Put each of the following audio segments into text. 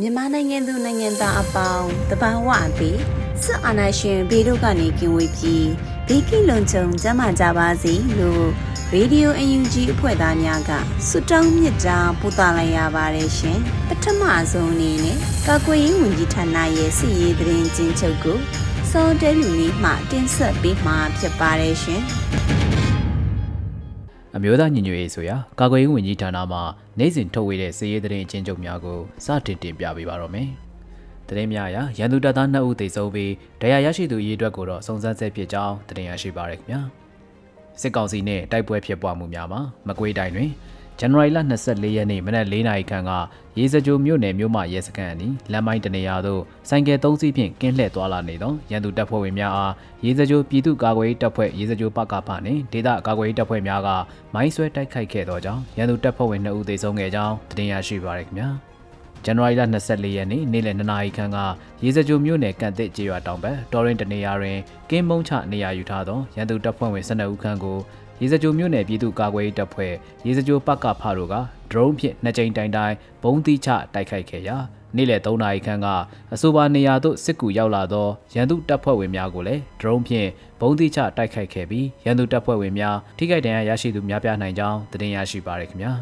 မြန်မာနိုင်ငံသူနိုင်ငံသားအပေါင်းတဘာဝအပြီးစစ်အာဏာရှင်ဘေးတို့ကနေကင်းဝေးပြီးဘေးကင်းလုံခြုံကျန်းမာကြပါစေလို့ရေဒီယိုအယူဂျီအဖွဲ့သားများကစွတောင်းမြစ်တာပို့သလိုက်ရပါတယ်ရှင်ပထမဆုံးအနေနဲ့ကာကွယ်ရေးဝန်ကြီးဌာနရဲ့စီရေးသတင်းချင်းချုပ်ကိုစောတဲလူလေးမှတင်ဆက်ပေးမှာဖြစ်ပါတယ်ရှင် အမျိုးသားညီညွတ်ရေးဆိုရာကာကွယ်ရေးဝန်ကြီးဌာနမှနိုင်စဉ်ထုတ်ဝေတဲ့စည်ရေးသတင်းအချင်းချုပ်များကိုစတင်တင်ပြပေးပါတော့မယ်။သတင်းများအရရန်သူတပ်သား2ဦးသေဆုံးပြီးတရားရရှိသူအရေးအတွက်ကိုတော့စုံစမ်းဆဲဖြစ်ကြောင်းသတင်းရရှိပါရခင်ဗျာ။စစ်ကောင်စီနဲ့တိုက်ပွဲဖြစ်ပွားမှုများမှာမကွေးတိုင်းတွင် ဇန်နဝါရီလ24ရက်နေ့မနက်၄နာရီခန့်ကရေစကြိုမြို့နယ်မြို့မရဲစခန်းအနီးလမ်းမိုင်းတနေရာသို့ဆိုင်ကယ်၃စီးဖြင့်ကင်းလှည့်သွားလာနေသောရန်သူတပ်ဖွဲ့ဝင်များအားရေစကြိုပြည်သူ့ကာကွယ်ရေးတပ်ဖွဲ့ရေစကြိုပကဖနှင့်ဒေသကာကွယ်ရေးတပ်ဖွဲ့များကမိုင်းဆွဲတိုက်ခိုက်ခဲ့သောကြောင့်ရန်သူတပ်ဖွဲ့ဝင်2ဦးသေဆုံးခဲ့ကြောင်းသတင်းရရှိပါရခင်ဗျာဇန်နဝါရီလ24ရက်နေ့နေ့လယ်2နာရီခန့်ကရေစကြိုမြို့နယ်ကန်တစ်ကျေးရွာတောင်ဘက်တော်ရင်တနေရာတွင်ကင်းမုံချနေရာယူထားသောရန်သူတပ်ဖွဲ့ဝင်12ဦးခန့်ကို ရေစကြိုမြို့နယ်ပြည်သူ့ကာကွယ်ရေးတပ်ဖွဲ့ရေစကြိုပကဖတို့က drone ဖြင့်နှစ်ကြိမ်တိုင်တိုင်ဘုံတိချတိုက်ခိုက်ခဲ့ရာနေ့လယ်3နာရီခန့်ကအဆိုပါနေရာသို့စစ်ကူရောက်လာသောရန်သူတပ်ဖွဲ့ဝင်များကိုလည်း drone ဖြင့်ဘုံတိချတိုက်ခိုက်ခဲ့ပြီးရန်သူတပ်ဖွဲ့ဝင်များထိခိုက်ဒဏ်ရာရရှိသူများပြားနိုင်ကြောင်းသတင်းရရှိပါရခင်ဗျာ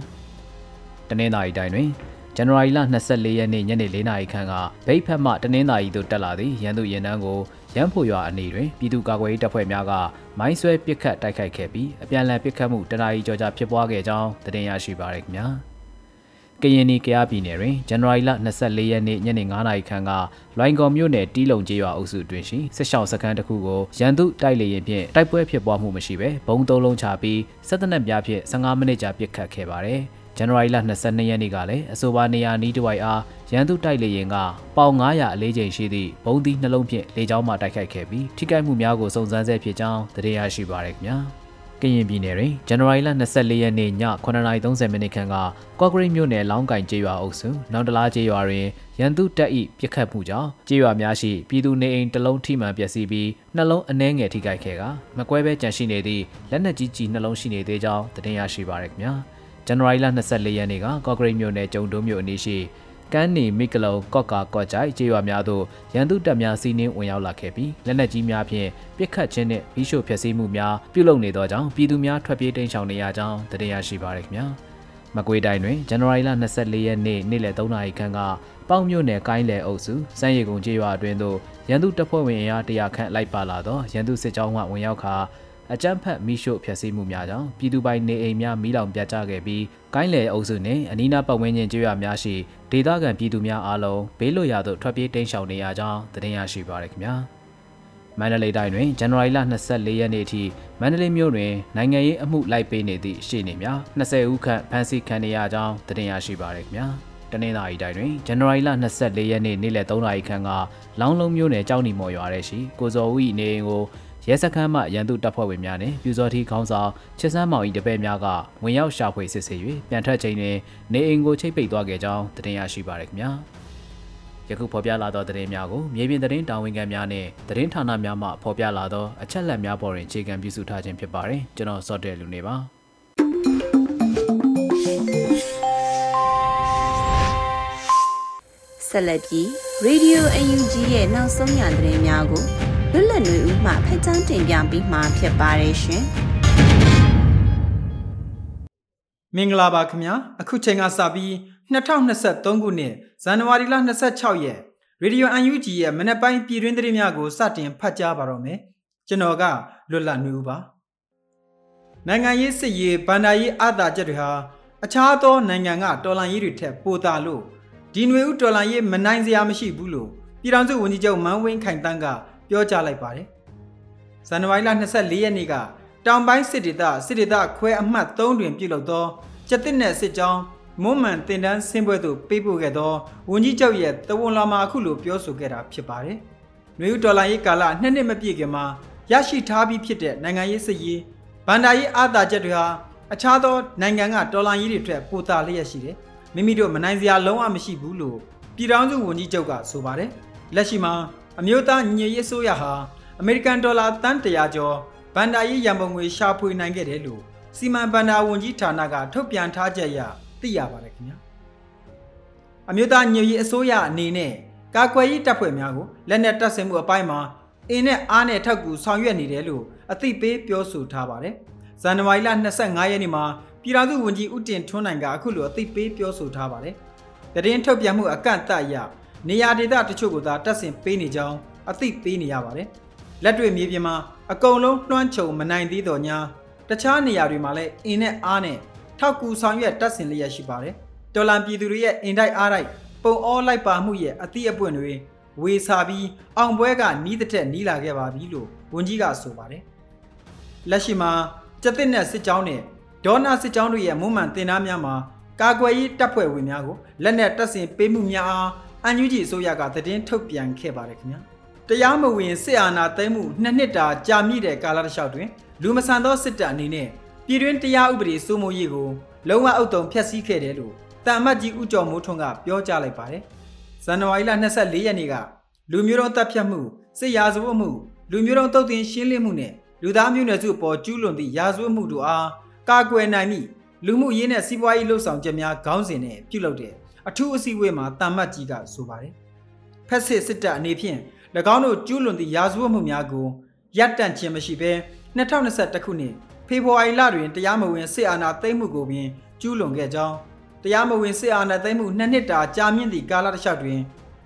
တနင်္သာရီတိုင်းတွင်ဇန်နဝါရီလ24ရက်နေ့ညနေ4နာရီခန့်ကဗိတ်ဖက်မှတနင်္သာရီသို့တက်လာသည့်ရန်သူရင်နှန်းကို ရန်ဖို့ရွာအနီးတွင်ပြည်သူ့ကာကွယ်ရေးတပ်ဖွဲ့များကမိုင်းဆွဲပစ်ခတ်တိုက်ခိုက်ခဲ့ပြီးအပြန်အလှန်ပစ်ခတ်မှုတနာရီကျော်ကြာဖြစ်ပွားခဲ့ကြောင်းသတင်းရရှိပါရခင်ဗျာကရင်နီကယားပြည်နယ်တွင်ဇန်နဝါရီလ24ရက်နေ့ညနေ9:00နာရီခန့်ကလွိုင်ကော်မြို့နယ်တီးလုံကျေးရွာအုပ်စုတွင်ရှိစစ်ရှောင်းစခန်းတစ်ခုကိုရန်သူတိုက်လေရင်ဖြင့်တိုက်ပွဲဖြစ်ပွားမှုမရှိဘဲဘုံသုံးလုံးချပြီးစစ်တပ်နက်များဖြင့်15မိနစ်ကြာပစ်ခတ်ခဲ့ပါတယ်။ဇ န်နဝါရီလ22ရက်နေ့ကလည်းအဆိုပါနေရာနီးတစ်ဝိုက်အားရန်သူတိုက်လေရင်ကပေါင်900အလေးချိန်ရှိသည့်ဘုံသီးနှလုံးဖြင့်လေကြောင်းမှတိုက်ခိုက်ခဲ့ပြီးထိခိုက်မှုများကိုစုံစမ်းဆဲဖြစ်ကြောင်းသတင်းရရှိပါရခင်ဗျာကရင်ပြည်နယ်တွင်ဇန်နဝါရီလ24ရက်နေ့ည9:30မိနစ်ခန့်ကကော့ဂရိတ်မြို့နယ်လောင်းကင်ကျေးရွာအုပ်စုနောင်တလားကျေးရွာတွင်ရန်သူတပ်၏ပြစ်ခတ်မှုကြောင့်ကျေးရွာများရှိပြည်သူနေအိမ်တစ်လုံးထိမှန်ပျက်စီးပြီးနှလုံးအနှဲငယ်ထိခိုက်ခဲ့ကမကွဲဘဲကြန့်ရှိနေသည့်လက်နက်ကြီးကြီးနှလုံးရှိနေသေးကြောင်းသတင်းရရှိပါရခင်ဗျာ ဇန်နဝါရီလ24ရက်နေ့ကကော့ဂရိတ်မြို့နယ်ကျုံတုံးမြို့အနီးရှိကန်းနီမိကလုံကော့ကာကော့ကြိုက်ကျေးရွာများသို့ရန်သူတပ်များစီးနှင်းဝင်ရောက်လာခဲ့ပြီးလက်နက်ကြီးများဖြင့်ပစ်ခတ်ခြင်းနှင့်ပြီးရှို့ဖျက်ဆီးမှုများပြုလုပ်နေသောကြောင့်ပြည်သူများထွက်ပြေးတိမ်းရှောင်နေရကြောင်းသိရရှိပါရခင်ဗျာမကွေးတိုင်းတွင်ဇန်နဝါရီလ24ရက်နေ့နေ့လယ်3နာရီခန့်ကပေါင်မြို့နယ်ကိုင်းလယ်အုပ်စုစမ်းရီကုံကျေးရွာအတွင်းသို့ရန်သူတပ်ဖွဲ့ဝင်အင်အားတရာခန့်လိုက်ပါလာသောရန်သူစစ်ကြောင်းမှဝင်ရောက်ခါ အကြမ်းဖက်မိရှို့ဖျက်ဆီးမှုများကြောင့်ပြည်သူပိုင်နေအိမ်များမိလောင်ပြတ်ကျခဲ့ပြီးကိုင်းလေအုပ်စုနှင့်အနီးနားပတ်ဝန်းကျင်ကျေးရွာများရှိဒေသခံပြည်သူများအားလုံးဘေးလွတ်ရာသို့ထွက်ပြေးတိမ်းရှောင်နေရကြောင်းသတင်းရရှိပါရခင်ဗျာမန္တလေးတိုင်းတွင်ဇန်နဝါရီလ24ရက်နေ့ထိမန္တလေးမြို့တွင်နိုင်ငံရေးအမှုလိုက်ပေးနေသည့်ရှေ့နေများ20ဦးခန့်ဖမ်းဆီးခံရကြောင်းသတင်းရရှိပါရခင်ဗျာတနင်္လာရီတိုင်းတွင်ဇန်နဝါရီလ24ရက်နေ့နေ့လယ်3နာရီခန့်ကလောင်းလုံးမြို့နယ်ကြောက်နီမော်ရွာထဲရှိကိုဇော်ဦး၏နေအိမ်ကို ရဲစခန်းမှရန်သူတပ်ဖွဲ့ဝင်များနှင့်ပြူစော်ထီခေါင်းဆောင်ချစ်စမ်းမောင်၏တပည့်များကဝင်ရောက်ရှာဖွေစစ်ဆေး၍ပြန်ထွက်ချိန်တွင်နေအိမ်ကိုချိတ်ပိတ်သွားခဲ့ကြောင်းတင်ပြရရှိပါရခင်ဗျာယခုဖော်ပြလာသောသတင်းများကိုမြေပြင်သတင်းတာဝန်ခံများနှင့်သတင်းဌာနများမှဖော်ပြလာသောအချက်အလက်များပေါ်တွင်အခြေခံပြုစုထားခြင်းဖြစ်ပါတယ်ကျွန်တော်စောတဲ့လူနေပါဆက်လက်ပြီး Radio UNG ရဲ့နောက်ဆုံးရသတင်းများကို လွတ်လပ်နေဦးမှဖက်ချန်းတင်ပြပြီးမှဖြစ်ပါတယ်ရှင်မင်္ဂလာပါခင်ဗျာအခုချိန်ကစပြီး2023ခုနှစ်ဇန်နဝါရီလ26ရက်ရေဒီယို UNG ရဲ့မနက်ပိုင်းပြည်တွင်းသတင်းများကိုစတင်ဖတ်ကြားပါတော့မယ်ကျွန်တော်ကလွတ်လပ်နေဦးပါနိုင်ငံရေးစစ်ရေးဗန္ဒာရေးအာသာချက်တွေဟာအခြားသောနိုင်ငံကတော်လှန်ရေးတွေထက်ပိုသာလို့ဒီຫນွေဥတော်လှန်ရေးမနိုင်စရာမရှိဘူးလို့ပြည်ထောင်စုဝန်ကြီးချုပ်မန်းဝင်းခိုင်တန်းက ပြောကြားလိုက်ပါတယ်ဇန်နဝါရီလ24ရက်နေ့ကတောင်ပိုင်းစစ်ဒေသစစ်ဒေသခွဲအမှတ်3တွင်ပြုလုပ်သောကျက်တစ်နယ်စစ်ကြောင်းမွန်းမှန်တင်တန်းဆင်းပွဲသို့ပေးပို့ခဲ့သောဝန်ကြီးချုပ်ရဲ့တဝန်လာမှာအခုလိုပြောဆိုခဲ့တာဖြစ်ပါတယ်။နွေဦးဒေါ်လာရေးကာလနှစ်နှစ်မပြည့်ခင်မှာရရှိထားပြီးဖြစ်တဲ့နိုင်ငံရေးစစ်ရေးဗန္ဒာရေးအာသာချက်တွေဟာအခြားသောနိုင်ငံကဒေါ်လာရေးတွေထက်ပိုသာလျက်ရှိတယ်။မိမိတို့မနိုင်စရာလုံးဝမရှိဘူးလို့ပြည်ထောင်စုဝန်ကြီးချုပ်ကဆိုပါတယ်။လက်ရှိမှာ အမျိုးသားညီညွတ်ရေးအစိုးရဟာအမေရိကန်ဒေါ်လာတန်တရာကျော်ဗန္ဒာရေးရန်ပုံငွေရှာဖွေနိုင်ခဲ့တယ်လို့စီမံဘဏ္ဍာဝန်ကြီးဌာနကထုတ်ပြန်ထားချက်အရသိရပါတယ်ခင်ဗျာအမျိုးသားညွရေးအစိုးရအနေနဲ့ကာကွယ်ရေးတပ်ဖွဲ့များကိုလက်နက်တပ်ဆင်မှုအပိုင်းမှာအင်းနဲ့အားနဲ့ထောက်ကူဆောင်ရွက်နေတယ်လို့အသိပေးပြောဆိုထားပါတယ်ဇန်နဝါရီလ25ရက်နေ့မှာပြည်ထောင်စုဝန်ကြီးဦးတင်ထွန်းနိုင်ကအခုလိုအသိပေးပြောဆိုထားပါတယ်တရင်ထုတ်ပြန်မှုအကန့်အသတ်အရ နေရာဒေသတချို့ကိုသာတပ်ဆင်ပေးနေကြောင်းအသိပေးနေရပါတယ်လက်တွေ့မြေပြင်မှာအကုန်လုံးလွှမ်းခြုံမနိုင်သေးတော့ညာတခြားနေရာတွေမှာလည်းအင်းနဲ့အားနဲ့ထောက်ကူဆောင်ရွက်တက်ဆင်လျက်ရှိပါတယ်။တော်လန်ပြည်သူတွေရဲ့အင်တိုက်အားတိုက်ပုံအောလိုက်ပါမှုရဲ့အသည့်အပွင့်တွေဝေစာပြီးအောင်ပွဲကနီးတဲ့ထက်နီးလာခဲ့ပါပြီလို့ဝန်ကြီးကဆိုပါတယ်။လက်ရှိမှာကျက်သစ်နဲ့စစ်ကြောင်းနဲ့ဒေါနာစစ်ကြောင်းတို့ရဲ့မွမ်းမံတင်သားများမှာကာကွယ်ရေးတပ်ဖွဲ့ဝင်များကိုလက်နက်တပ်ဆင်ပေးမှုများအား အန်ယူဂျီအစိုးရကသတင်းထုတ်ပြန်ခဲ့ပါတယ်ခင်ဗျာ။တရားမဝင်စစ်အာဏာသိမ်းမှုနှစ်နှစ်တာကြာမြင့်တဲ့ကာလတစ်လျှောက်တွင်လူမဆန်သောစစ်တပ်အနေနဲ့ပြည်တွင်းတရားဥပဒေစိုးမိုးရေးကိုလုံးဝအုပ်တုံဖျက်ဆီးခဲ့တယ်လို့တန်အမတ်ကြီးဦးကျော်မိုးထွန်းကပြောကြားလိုက်ပါတယ်။ဇန်နဝါရီလ24ရက်နေ့ကလူမျိုးတုံးတပ်ဖြတ်မှုစစ်ရာဇဝတ်မှုလူမျိုးတုံးတုတ်တင်ရှင်းလင်းမှုနဲ့လူသားမျိုးနွယ်စုအပေါ်ကျူးလွန်သည့်ရာဇဝတ်မှုတို့အားကာကွယ်နိုင်မည့်လူမှုရေးနဲ့စီးပွားရေးလှုပ်ဆောင်ချက်များခေါင်းစဉ်နဲ့ပြုလုပ်တဲ့ အထူးအစည်းအဝေးမှာတန်မတ်ကြီးကဆိုပါတယ်။ဖက်စစ်စစ်တပ်အနေဖြင့်၎င်းတို့ကျူးလွန်သည့်ရာဇဝတ်မှုများကိုရပ်တန့်ခြင်းမရှိဘဲ2021ခုနှစ်ဖေဖော်ဝါရီလတွင်တရားမဝင်စစ်အာဏာသိမ်းမှုကိုပင်ကျူးလွန်ခဲ့ကြောင်းတရားမဝင်စစ်အာဏာသိမ်းမှုနှစ်နှစ်တာကြာမြင့်သည့်ကာလတစ်လျှောက်တွင်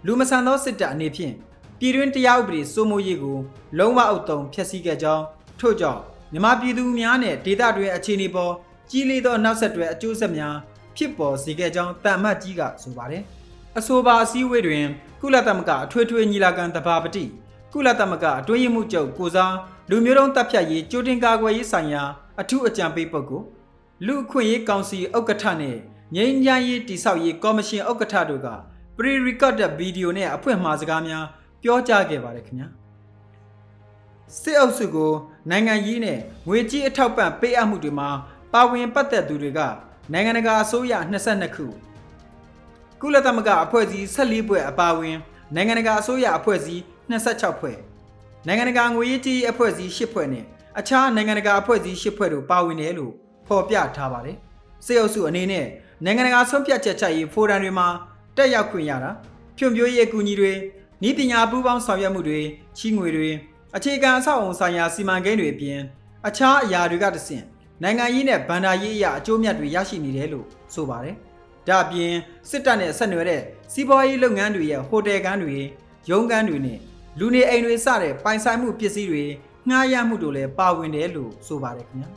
လူမဆန်သောစစ်တပ်အနေဖြင့်ပြည်တွင်းတရားဥပဒေစိုးမိုးရေးကိုလုံးဝအုပ်တုံဖျက်ဆီးခဲ့ကြောင်းထို့ကြောင့်မြန်မာပြည်သူများနဲ့ဒေသတွင်အခြေအနေပေါ်ကြီးလေးသောနောက်ဆက်တွဲအကျိုးဆက်များ ဖြစ်ပေါ်စေခဲ့ကြောင်းတန်မတ်ကြီးကဆိုပါတယ်။အဆိုပါအစည်းအဝေးတွင် ကုလသမဂ္ဂအထွေထွေညီလာခံတဘာပတိကုလသမဂ္ဂအတွင်းရေးမှူးချုပ်ကိုစားလူမျိုးတုံးတပ်ဖြတ်ရေးကြိုတင်ကာကွယ်ရေးဆိုင်ရာအထူးအကြံပေးပုဂ္ဂိုလ်လူအခွင့်ရေးကောင်စီဥက္ကဋ္ဌနဲ့ငြိမ်းချမ်းရေးတိဆောက်ရေးကော်မရှင်ဥက္ကဋ္ဌတို့က pre-recorded video နဲ့အဖွင့်မှာစကားများပြောကြားခဲ့ပါတယ်ခင်ဗျာစစ်အုပ်စုကိုနိုင်ငံရေးနဲ့ငွေကြေးအထောက်ပံ့ပေးအပ်မှုတွေမှာပါဝင်ပတ်သက်သူတွေက နိုင်ငံတကာအစိုးရ22ခုကုလသမဂ္ဂအဖွဲ့အစည်း14ဖွဲ့အပါအဝင်နိုင်ငံတကာအစိုးရအဖွဲ့အစည်း26ဖွဲ့နိုင်ငံတကာငွေရေးကြေးအဖွဲ့အစည်း10ဖွဲ့နဲ့အခြားနိုင်ငံတကာအဖွဲ့အစည်း10ဖွဲ့တို့ပါဝင်တယ်လို့ဖော်ပြထားပါတယ်။စစ်အုပ်စုအနေနဲ့နိုင်ငံတကာဆုံးဖြတ်ချက်ချရေးဖိုရမ်တွေမှာတက်ရောက်ခွင့်ရတာဖြွံ့ဖြိုးရေးအကူအညီတွေဤပညာပူးပေါင်းဆောင်ရွက်မှုတွေချီးငွေတွေအခြေခံအဆောက်အုံဆိုင်ရာစီမံကိန်းတွေအပြင်အခြားအရာတွေကတဆင့် နိုင်ငံရေးနဲ့ဗန္ဒာရေးအရာအကျိုးမြတ်တွေရရှိနေတယ်လို့ဆိုပါတယ်။ဒါအပြင်စစ်တပ်နဲ့ဆက်နွယ်တဲ့စီးပွားရေးလုပ်ငန်းတွေရဲ့ဟိုတယ်ကန်းတွေရုံးကန်းတွေနဲ့လူနေအိမ်တွေစတဲ့ပိုင်ဆိုင်မှုပစ္စည်းတွေငှားရမှုတို့လည်းပါဝင်တယ်လို့ဆိုပါတယ်ခင်ဗျာ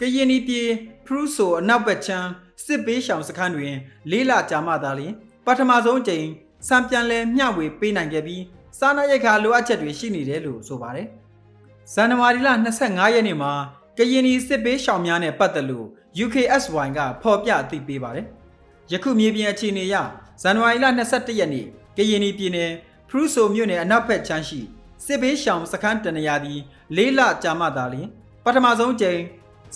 ကရင်ပြည်ဖရူဆိုအနောက်ဘက်ချမ်းစစ်ပေးရှောင်စခန်းတွင် လေးလကြာမှသာလျှင်ပထမဆုံးအကြိမ်စံပြန်လဲမျှဝေပေးနိုင်ခဲ့ပြီးစားနပ်ရိက္ခာလိုအပ်ချက်တွေရှိနေတယ်လို့ဆိုပါတယ် ဇန်နဝါရီလ25ရက်နေ့မှာကရင်ပြည်စစ်ပေးရှောင်များနဲ့ပတ်သက်လို့ UKSY ကဖော်ပြအသိပေးပါတယ်ယခုမြေပြင်အခြေအနေအရဇန်နဝါရီလ22ရက်နေ့ကရင်ပြည်နယ်ဖရူဆိုမြို့နယ်အနောက်ဘက်ချမ်းရှိစစ်ဘေးရှောင်စခန်းတနေရာသည်လေးလကြာမှသာလျှင်ပထမဆုံးကြိမ်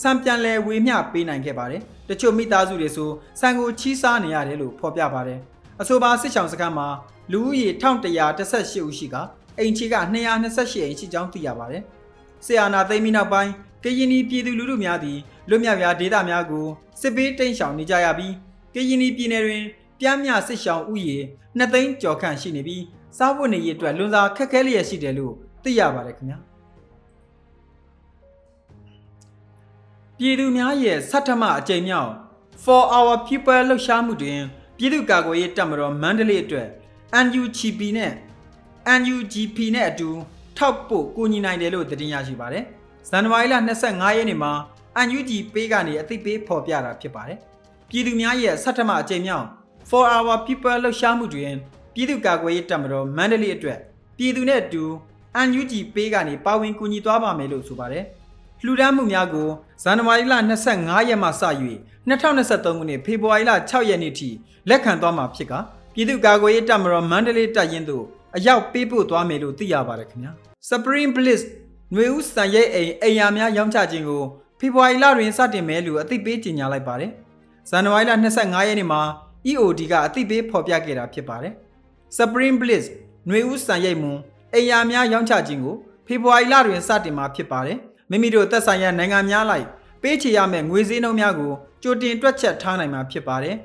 စံပြန်လဲဝေမျှပေးနိုင်ခဲ့ပါတယ်။တချို့မိသားစုတွေဆိုစံကိုချီးစားနေရတယ်လို့ဖော်ပြပါတယ်။အဆိုပါစစ်ရှောင်စခန်းမှာလူဦးရေ1118ဦးရှိကအိမ်ချီက228အိမ်ရှိကြောင်းသိရပါတယ်။ ဆီယာနာသိမ်းပြီးနောက်ပိုင်းကရင်ပြည်သူလူထုများသည်လွတ်မြောက်ရာဒေသများကိုစစ်ပေးတိန့်ရှောင်နေကြရပြီးကရင်ပြည်နယ်တွင်ပြမ်းမြစစ်ရှောင်ဥယေ2သိန်းကျော်ခန့်ရှိနေပြီးစားဝတ်နေရေးအတွက်လွန်စွာခက်ခဲလျက်ရှိတယ်လို့သိရပါတယ်ခင်ဗျာပြည်သူများရဲ့ဆဋ္ဌမအကြိမ်မြောက် For Our People လှုပ်ရှားမှုတွင်ပြည်သူ့ကာကွယ်ရေးတပ်မတော်မန္တလေးအတွက် NUGP နဲ့ NUGP နဲ့အတူ ထောက်ပို့ကူညီနိုင်တယ်လို့သတင်းရရှိပါတယ်။ဇန်နဝါရီလ25ရက်နေ့မှာ NUG ပေးကနေအသိပေးဖော်ပြတာဖြစ်ပါတယ်။ပြည်သူများရဲ့ဆဋ္ဌမအကြိမ်မြောက် For Our People လှုပ်ရှားမှုတွင်ပြည်သူ့ကာကွယ်ရေးတပ်မတော်မန္တလေးအတွက်ပြည်သူနဲ့အတူ NUG ပေးကနေပါဝင်ကူညီသွားပါမယ်လို့ဆိုပါတယ်။လှူဒန်းမှုများကိုဇန်နဝါရီလ25ရက်မှစ၍2023ခုနှစ်ဖေဖော်ဝါရီလ6ရက်နေ့ထိလက်ခံသွားမှာဖြစ်ကပြည်သူ့ကာကွယ်ရေးတပ်မတော်မန္တလေးတပ်ရင်းသို့အရောက်ပေးပို့သွားမယ်လို့သိရပါတယ်ခင်ဗျာ Supreme Bliss ຫນွေဦးစံရိတ်အိမ်အိမ်ယာများရောင်းချခြင်းကိုဖေဖော်ဝါရီလတွင်စတင်မယ်လို့အသိပေးကြေညာလိုက်ပါတယ်ဇန်နဝါရီလ25ရက်နေ့မှာ EOD ကအသိပေးဖော်ပြခဲ့တာဖြစ်ပါတယ် Supreme Bliss ຫນွေဦးစံရိတ်မွန်အိမ်ယာများရောင်းချခြင်းကိုဖေဖော်ဝါရီလတွင်စတင်မှာဖြစ်ပါတယ်မိမိတို့သက်ဆိုင်ရာနိုင်ငံများလိုက်ပေးချေရမယ့်ငွေစည်းနှုန်းများကိုကြိုတင်တွက်ချက်ထားနိုင်မှာဖြစ်ပါတယ်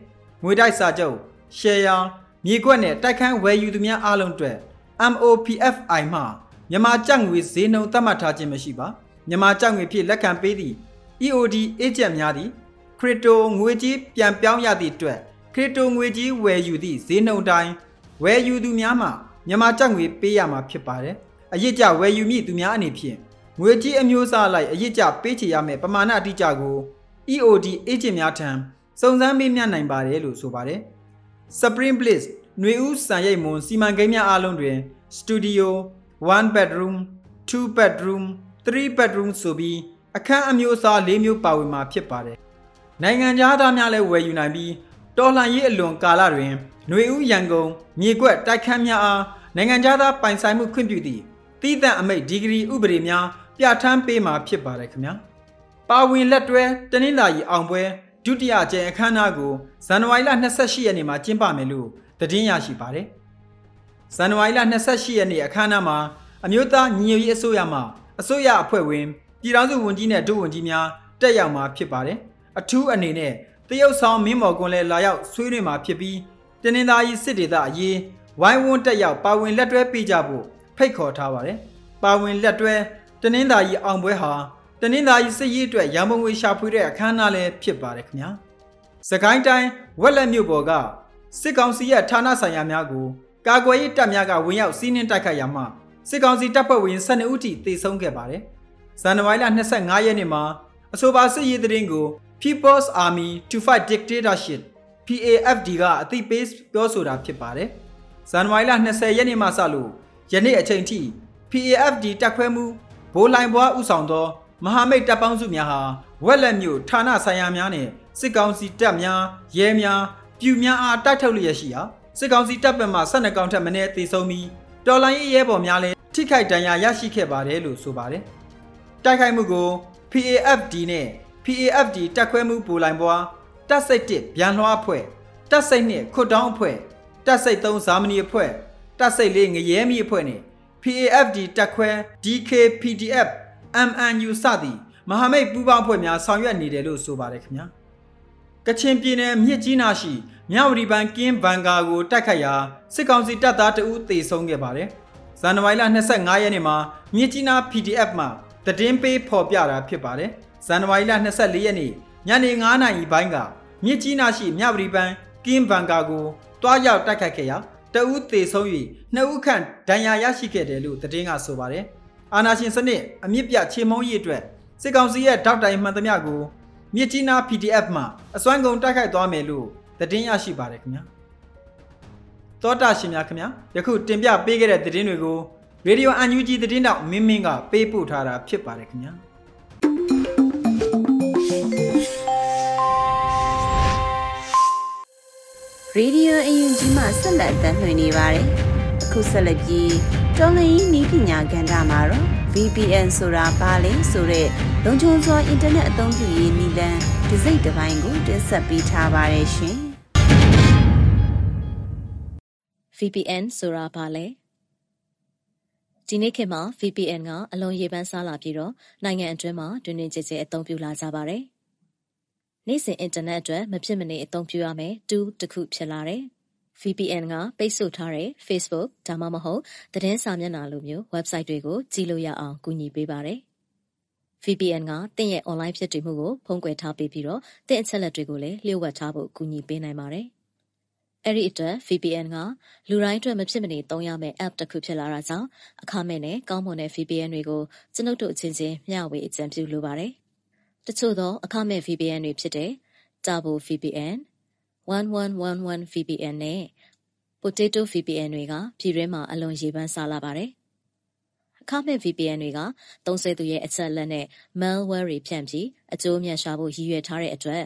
ငွေတိုက်စာချုပ် share မြေကွက်နဲ့တိုက်ခန်းဝယ်ယူသူများအားလုံးအတွက် MOPFI မှ မြန်မာကျပ်ငွေဈေးနှုန်းသတ်မှတ်ထားခြင်းမရှိပါမြန်မာကျပ်ငွေဖြင့်လက်ခံပေးသည့် EOD agent များသည်ခရစ်တိုငွေကြီးပြန်ပြောင်းရသည့်အတွက်ခရစ်တိုငွေကြီးဝယ်ယူသည့်ဈေးနှုန်းတိုင်းဝယ်ယူသူများမှမြန်မာကျပ်ငွေပေးရမှာဖြစ်ပါတယ်အရစ်ကြဝယ်ယူမည့်သူများအနေဖြင့်ငွေကြီးအမျိုးအစားလိုက်အရစ်ကြပေးချေရမယ့်ပမာဏအတိအကျကို EOD agent များထံစုံစမ်းမေးမြန်းနိုင်ပါတယ်လို့ဆိုပါတယ် Supreme Bliss ຫນွေဦးစံရိတ်မွန်စီမံကိန်းများအားလုံးတွင် Studio 1 bedroom 2 bedroom 3 bedroom ဆိုပြီးအခန်းအမျိုးအစား၄မျိုးပါဝင်မှာဖြစ်ပါတယ်။နိုင်ငံသားများလည်းဝယ်ယူနိုင်ပြီးတော်လှန်ရေးအလွန်ကာလတွင်ຫນွေဦးရန်ကုန်မြေကွက်တိုက်ခန်းများအားနိုင်ငံသားပိုင်ဆိုင်မှုခွင့်ပြုသည့်တည်တံ့အမိတ်ဒီဂရီဥပဒေများပြဋ္ဌာန်းပေးမှာဖြစ်ပါတယ်ခင်ဗျာ။ပါဝင်လက်တွဲတနင်္လာရီအောင်ပွဲဒုတိယကျင်းအခမ်းအနားကိုဇန်နဝါရီလ28ရက်နေ့မှာကျင်းပမယ်လို့သတင်းရရှိပါတယ်။ ဇန်နဝါရီလ28ရက်နေ့အခမ်းအနားမှာအမျိုးသားညီညွတ်ရေးအစိုးရမှအစိုးရအဖွဲ့ဝင်ပြည်ထောင်စုဝန်ကြီးနဲ့ဒုဝန်ကြီးများတက်ရောက်မှာဖြစ်ပါတယ်။အထူးအနေနဲ့တရုတ်ဆောင်မင်းမော်ကွန်လည်းလာရောက်ဆွေးနွေးမှာဖြစ်ပြီးတနင်္သာရီစစ်ဒေသအရေးဝိုင်းဝန်းတက်ရောက်ပါဝင်လက်တွဲပေးကြဖို့ဖိတ်ခေါ်ထားပါတယ်။ပါဝင်လက်တွဲတနင်္သာရီအောင်ပွဲဟာတနင်္သာရီစစ်ရေးအတွက်ရန်ပုံငွေရှာဖွေတဲ့အခမ်းအနားလည်းဖြစ်ပါတယ်ခင်ဗျာ။စကိုင်းတိုင်းဝက်လက်မြို့ပေါ်ကစစ်ကောင်စီရဲ့ဌာနဆိုင်ရာများကို ကာကွယ်ရေးတပ်များကဝင်ရောက်စီးနင်းတိုက်ခိုက်ရမှစစ်ကောင်စီတပ်ဖွဲ့ဝင်12ဦးထိသေဆုံးခဲ့ပါတယ်။ဇန်နဝါရီလ25ရက်နေ့မှာအဆိုပါစစ်ရေးသတင်းကို People's Army to Fight Dictatorship PAFD ကအသိပေးပြောဆိုတာဖြစ်ပါတယ်။ဇန်နဝါရီလ20ရက်နေ့မှစလို့ယနေ့အချိန်ထိ PAFD တပ်ခွဲမှုဘိုးလိုင်ဘွားဥဆောင်သောမဟာမိတ်တပ်ပေါင်းစုများဟာဝက်လက်မြို့ဌာနဆိုင်ရာများနဲ့စစ်ကောင်စီတပ်များရဲများပြူများအားတိုက်ထုတ်လျက်ရှိရာ စစ်ကောင်စီတပ်ပမှ12ကောင်ထက်မနည်းသေဆုံးပြီးတော်လိုင်းရေးရဲဘော်များလည်းထိခိုက်ဒဏ်ရာရရှိခဲ့ပါတယ်လို့ဆိုပါတယ်။တိုက်ခိုက်မှုကို PAFD နဲ့ PAFD တပ်ခွဲမှုပူလိုင်ဘွားတပ်စိတ်1ဗျံလွှားအဖွဲ့တပ်စိတ်2ခွတ်တောင်းအဖွဲ့တပ်စိတ်3ဇာမနီအဖွဲ့တပ်စိတ်4ငရဲမီအဖွဲ့နဲ့ PAFD တပ်ခွဲ DKPDF MNU စသည့်မဟာမိတ်ပူးပေါင်းဖွဲ့များဆောင်ရွက်နေတယ်လို့ဆိုပါတယ်ခင်ဗျာကချင်ပြည်နယ်မြစ်ကြီးနားရှိ မြဝတီဘန်ကင်းဘန်ကာကိုတိုက်ခတ်ရာစစ်ကောင်စီတပ်သားတအူးသေဆုံးခဲ့ပါတယ်ဇန်နဝါရီလ25ရက်နေ့မှာမြစ်ကြီးနား PDF မှတည်င်းပေးဖော်ပြတာဖြစ်ပါတယ်ဇန်နဝါရီလ24ရက်နေ့ညနေ9:00နာရီပိုင်းကမြစ်ကြီးနားရှိမြဝတီဘန်ကင်းဘန်ကာကိုတွားရောက်တိုက်ခတ်ခဲ့ရာတအူးသေဆုံး၍နှစ်ဦးခန့်ဒဏ်ရာရရှိခဲ့တယ်လို့သတင်းကဆိုပါတယ်အာနာရှင်စနစ်အမြင့်ပြချေမုံရေးအတွက်စစ်ကောင်စီရဲ့ထောက်တိုင်မှန်သမျှကိုမြစ်ကြီးနား PDF မှအစွမ်းကုန်တိုက်ခိုက်သွားမယ်လို့ သတင်းရရှိပါတယ်ခင်ဗျာတောတာရှင်များခင်ဗျာယခုတင်ပြပေးခဲ့တဲ့သတင်းတွေကိုရေဒီယိုအန်ယူဂျီသတင်းတောက်မင်းမင်းကပေးပို့ထားတာဖြစ်ပါတယ်ခင်ဗျာရေဒီယိုအယူဂျီမှဆက်လက်တင်ပြနေပါတယ်အခုဆက်လက်ပြီးတော်လင်းဤပညာကဏ္ဍမှာတော့ VPN ဆိုတာဘာလဲဆိုတဲ့လုံခြုံစွာအင်တာနက်အသုံးပြုရေးနည်းလမ်း ဒီစိတ်တစ်ပိုင်းကိုတင်ဆက်ပေးထားပါတယ်ရှင်။ VPN ဆိုတာဘာလဲဒီနေ့ခေတ်မှာ VPN ကအလွန်ရေပန်းစားလာပြီးတော့နိုင်ငံအတွင်းမှာတွင်တွင်ကျကျအသုံးပြုလာကြပါတယ်။နေ့စဉ်အင်တာနက်အတွက်မဖြစ်မနေအသုံးပြုရမယ် tool တစ်ခုဖြစ်လာတယ်။ VPN ကပိတ်ဆို့ထားတဲ့ Facebook ဒါမှမဟုတ်သတင်းစာမျက်နှာလိုမျိုး website တွေကိုကြည့်လို့ရအောင်ကူညီပေးပါတယ်။ VPN ကတင့်ရဲ့ online ဖြစ်တည်မှုကိုဖုံးကွယ်ထားပေးပြီးတော့တင့်အချက်လက်တွေကိုလည်းလျှို့ဝှက်ထားဖို့ကူညီပေးနိုင်ပါတယ်။အဲ့ဒီအတွက် VPN ကလူတိုင်းအတွက်မဖြစ်မနေသုံးရမယ့် app တစ်ခုဖြစ်လာတာကြောင့်အခမဲ့နဲ့ကောင်းမွန်တဲ့ VPN တွေကိုကျွန်ုပ်တို့အချင်းချင်းမျှဝေအကြံပြုလိုပါတယ်။တချို့သောအခမဲ့ VPN တွေဖြစ်တဲ့ Turbo VPN, 1111 VPN နဲ့ Potato VPN တွေကပြည်တွင်းမှာအလွန်ရေပန်းစားလာပါတယ်။ အခမဲ့ VPN တွေက သုံးစွဲသူရဲ့ အချက်အလက်နဲ့ malware တွေဖြန့်ပြီး အကျိုးအမြတ်ရှာဖို့ ရည်ရွယ်ထားတဲ့အတွက်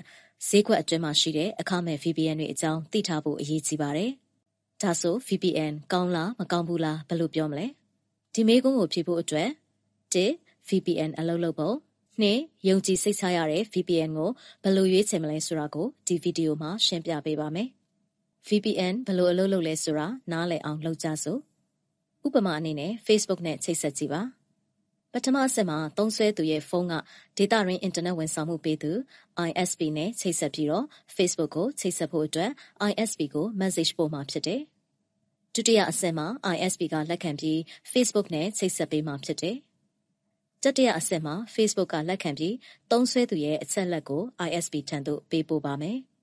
ဈေးကွက်အတွင်းမှာရှိတဲ့ အခမဲ့ VPN တွေအကြောင်း သိထားဖို့ အရေးကြီးပါတယ်။ဒါဆို VPN ကောင်းလား မကောင်းဘူးလား ဘယ်လိုပြောမလဲ။ဒီမေးခွန်းကို ဖြေဖို့အတွက်1 VPN အလုပ်လုပ်ဖို့နှစ်ယုံကြည်စိတ်ချရတဲ့ VPN ကို ဘယ်လိုရွေးချယ်မလဲဆိုတာကို ဒီဗီဒီယိုမှာ ရှင်းပြပေးပါမယ်။ VPN ဘယ်လိုအလုပ်လုပ်လဲဆိုတာ နားလည်အောင် လုပ်ကြစို့။ ဥပမာအနေနဲ့ Facebook နဲ့ချိတ်ဆက်ကြည့်ပါပထမအဆင့်မှာသုံးစွဲသူရဲ့ဖုန်းကဒေတာရင်းအင်တာနက်ဝန်ဆောင်မှုပေးသူ ISP နဲ့ချိတ်ဆက်ပြီးတော့ Facebook ကိုချိတ်ဆက်ဖို့အတွက် ISP ကို message ပို့မှာဖြစ်တယ်။ဒုတိယအဆင့်မှာ ISP ကလက်ခံပြီး Facebook နဲ့ချိတ်ဆက်ပေးမှာဖြစ်တယ်။တတိယအဆင့်မှာ Facebook ကလက်ခံပြီးသုံးစွဲသူရဲ့အချက်လက်ကို ISP ထံသို့ပေးပို့ပါမယ်။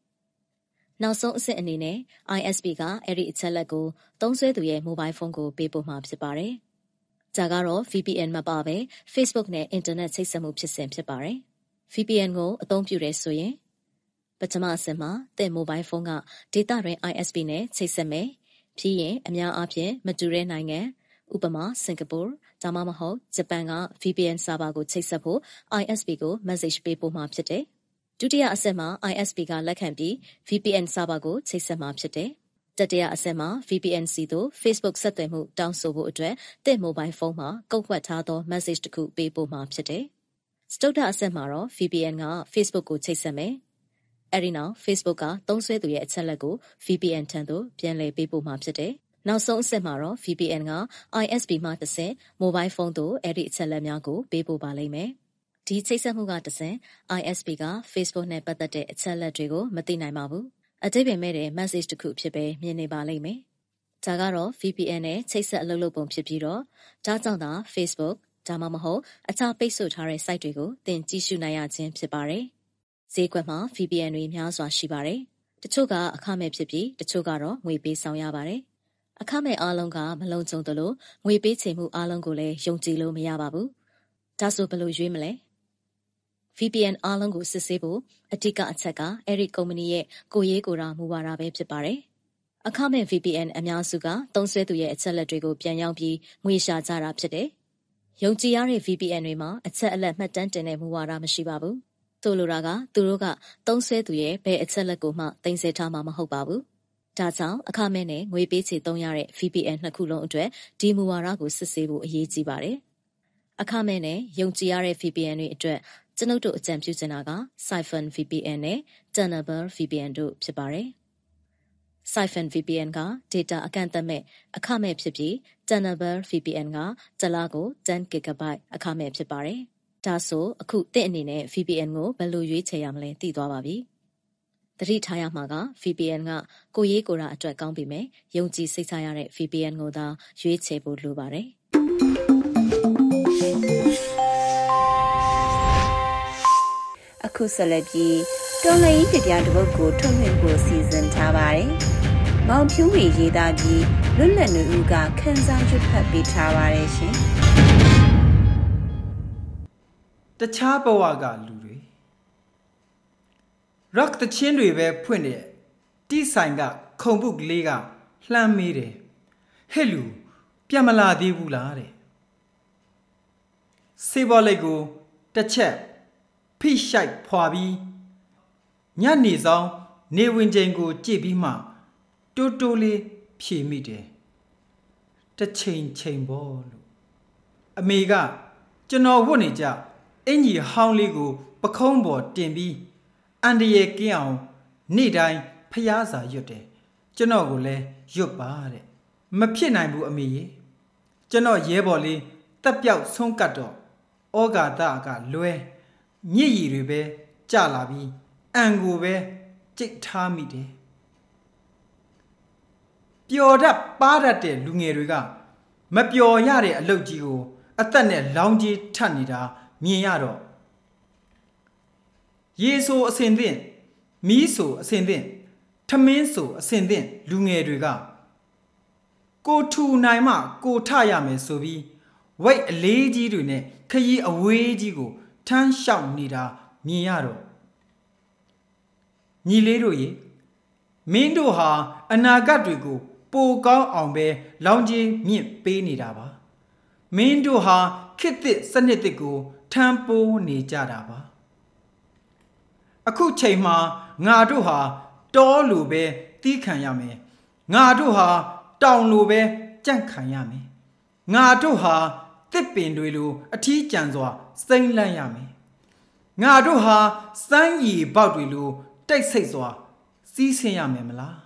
နောက်ဆုံးအဆင့်အနေနဲ့ ISP ကအဲ့ဒီအချက်လက်ကိုသုံးစွဲသူရဲ့မိုဘိုင်းဖုန်းကိုပေးပို့မှာဖြစ်ပါတယ်။ဒါကတော့ VPN မပါဘဲ Facebook နဲ့အင်တာနက်ချိတ်ဆက်မှုဖြစ်စဉ်ဖြစ်ပါတယ်။ VPN ကိုအသုံးပြုတယ်ဆိုရင်ပထမအဆင့်မှာသင်မိုဘိုင်းဖုန်းကဒေတာတွင် ISP နဲ့ချိတ်ဆက်မယ်။ပြီးရင်အများအားဖြင့်မတူတဲ့နိုင်ငံဥပမာစင်ကာပူဒါမှမဟုတ်ဂျပန်က VPN server ကိုချိတ်ဆက်ဖို့ ISP ကို message ပေးပို့မှာဖြစ်တယ် ဒုတိယအဆင့်မှာ ISP ကလက်ခံပြီး VPN server ကိုချိတ်ဆက်မှာဖြစ်တယ်။တတိယအဆင့်မှာ VPN စီသို့ Facebook ဆက်သွယ်မှုတောင်းဆိုဖို့အတွက်သင့် mobile phone မှာကုတ်ခွက်ထားသော message တစ်ခုပေးပို့မှာဖြစ်တယ်။စတုတ္ထအဆင့်မှာတော့ VPN က Facebook ကိုချိတ်ဆက်မယ်။အဲဒီနောက် Facebook ကသုံးစွဲသူရဲ့အချက်လက်ကို VPN ထံသို့ပြန်လည်ပေးပို့မှာဖြစ်တယ်။နောက်ဆုံးအဆင့်မှာတော့ VPN က ISP မှတစ်ဆင့် mobile phone သို့အဲ့ဒီအချက်လက်များကိုပေးပို့ပါလိမ့်မယ်။ ဒီချိတ်ဆက်မှုကတဆင့် ISP က Facebook နဲ့ပတ်သက်တဲ့အချက်အလက်တွေကိုမသိနိုင်ပါဘူး။အတိတ်ပင်မဲ့တဲ့ message တစ်ခုဖြစ်ပဲမြင်နေပါလိမ့်မယ်။ဒါကတော့ VPN နဲ့ချိတ်ဆက်အလုပ်လုပ်ပုံဖြစ်ပြီးတော့ဒါကြောင့်သာ Facebook ဒါမှမဟုတ်အခြားပိတ်ဆို့ထားတဲ့ site တွေကိုသင်ကြည့်ရှုနိုင်ရခြင်းဖြစ်ပါတယ်။ဈေးကွက်မှာ VPN တွေများစွာရှိပါတယ်။တချို့ကအခမဲ့ဖြစ်ပြီးတချို့ကတော့ငွေပေးဆောင်ရပါတယ်။အခမဲ့အားလုံးကမလုံခြုံသလိုငွေပေးချေမှုအားလုံးကိုလည်းယုံကြည်လို့မရပါဘူး။ဒါဆိုဘယ်လိုရွေးမလဲ VPN အားလုံးကိုစစ်ဆေးဖို့အဓိကအချက်ကအဲ့ဒီကုမ္ပဏီရဲ့ကိုရေးကိုရာမူဝါဒပဲဖြစ်ပါတယ်။အခမဲ့ VPN အများစုကသုံးစွဲသူရဲ့အချက်လက်တွေကိုပြန်ရောက်ပြီးငွေရှာကြတာဖြစ်တယ်။ယုံကြည်ရတဲ့ VPN တွေမှာအချက်အလက်မှတ်တမ်းတင်တဲ့မူဝါဒမရှိပါဘူး။ဆိုလိုတာကသူတို့ကသုံးစွဲသူရဲ့ဘယ်အချက်လက်ကိုမှတင်ဆက်ထားမှာမဟုတ်ပါဘူး။ဒါကြောင့်အခမဲ့နဲ့ငွေပေးချေသုံးရတဲ့ VPN နှစ်ခုလုံးအတွက်ဒီမူဝါဒကိုစစ်ဆေးဖို့အရေးကြီးပါတယ်။အခမဲ့နဲ့ယုံကြည်ရတဲ့ VPN တွေအတွက် ကျွန်ုပ်တို့အကြံပြုချင်တာက Siphon VPN နဲ့ Tenable VPN တို့ဖြစ်ပါတယ်။ Siphon VPN က data အကန့်အသတ်မဲ့အခမဲ့ဖြစ်ပြီး Tenable VPN ကတစ်လကို 10GB အခမဲ့ဖြစ်ပါတယ်။ဒါဆိုအခုတင့်အနေနဲ့ VPN ကိုဘယ်လိုရွေးချယ်ရမလဲသိသွားပါပြီ။သတိထားရမှာက VPN ကကိုရေးကိုရာအတွက်ကောင်းပြီမဲ့ယုံကြည်စိတ်ချရတဲ့ VPN ကိုသာရွေးချယ်ဖို့လိုပါတယ်။ အခုဆက်လက်ပြီးတော်လရင်ကြပြတပုတ်ကိုထုတ်လွှင့်ဖို့စီစဉ်ထားပါတယ်။မောင်ဖြူးဝေရေးသားပြီးလွတ်လပ်နေဦးကခန်းစားရွတ်ဖတ်ပေးထားပါတယ်ရှင်။တခြားဘဝကလူတွေ rock တချင်းတွေပဲဖွင့်တဲ့တိဆိုင်ကခုံပုတ်ကလေးကလှမ်းမေးတယ်။ဟဲ့လူပြန်မလာသေးဘူးလားတဲ့။စေဘော်လိတ်ကိုတစ်ချက် ဖိရှိုက်ဖွာပြီးညနေဆောင်နေဝင်ချိန်ကိုကြည့်ပြီးမှတိုးတိုးလေးဖြေမိတယ်တစ်ချိန်ချိန်ပေါ့လို့အမေကကျွန်တော်ဝတ်နေကြအင်ကြီးဟောင်းလေးကို ပခုံးပေါ်တင်ပြီးအန်တရယ်ကင်းအောင်နေ့တိုင်းဖျားစာရွတ်တယ်ကျွန်တော်ကိုလည်းရွတ်ပါတဲ့မဖြစ်နိုင်ဘူးအမေရေကျွန်တော်ရဲဘော်လေးတက်ပြောက်ဆုံးကတ်တော့ဩဃာတကလွဲ မြစ်ရည်တွေပဲကြလာပြီးအံကိုပဲကြိတ်ထားမိတယ်ပျော်တတ်ပါတတ်တဲ့လူငယ်တွေကမပျော်ရတဲ့အလုပ်ကြီးကို အသက်နဲ့လောင်းကြီးထပ်နေတာမြင်ရတော့ရေဆိုအစင်သင့်မီးဆိုအစင်သင့်ထမင်းဆိုအစင်သင့်လူငယ်တွေကကိုထူနိုင်မှကိုထရမယ်ဆိုပြီးဝိတ်အလေးကြီးတွေနဲ့ခရီးအဝေးကြီးကို ထမ်းလျှောက်နေတာမြင်ရတော့ညီလေးတို့ရေမင်းတို့ဟာအနာဂတ်တွေကိုပိုကောင်းအောင်ပဲလောင်ကြီးမြင့်ပေးနေတာပါမင်းတို့ဟာခေတ်သစ်စနစ်သစ်ကိုထမ်းပိုးနေကြတာပါအခုချိန်မှာငါတို့ဟာတောလိုပဲတီးခံရမယ်ငါတို့ဟာတောင်လိုပဲကြန့်ခံရမယ်ငါတို့ဟာ တစ်ပင်တွေလိုအထီးကျန်စွာစိမ့်လန့်ရမယ်ငါတို့ဟာစမ်းရည်ပေါက်တွေလိုတိတ်ဆိတ်စွာစီးဆင်းရမယ်မလား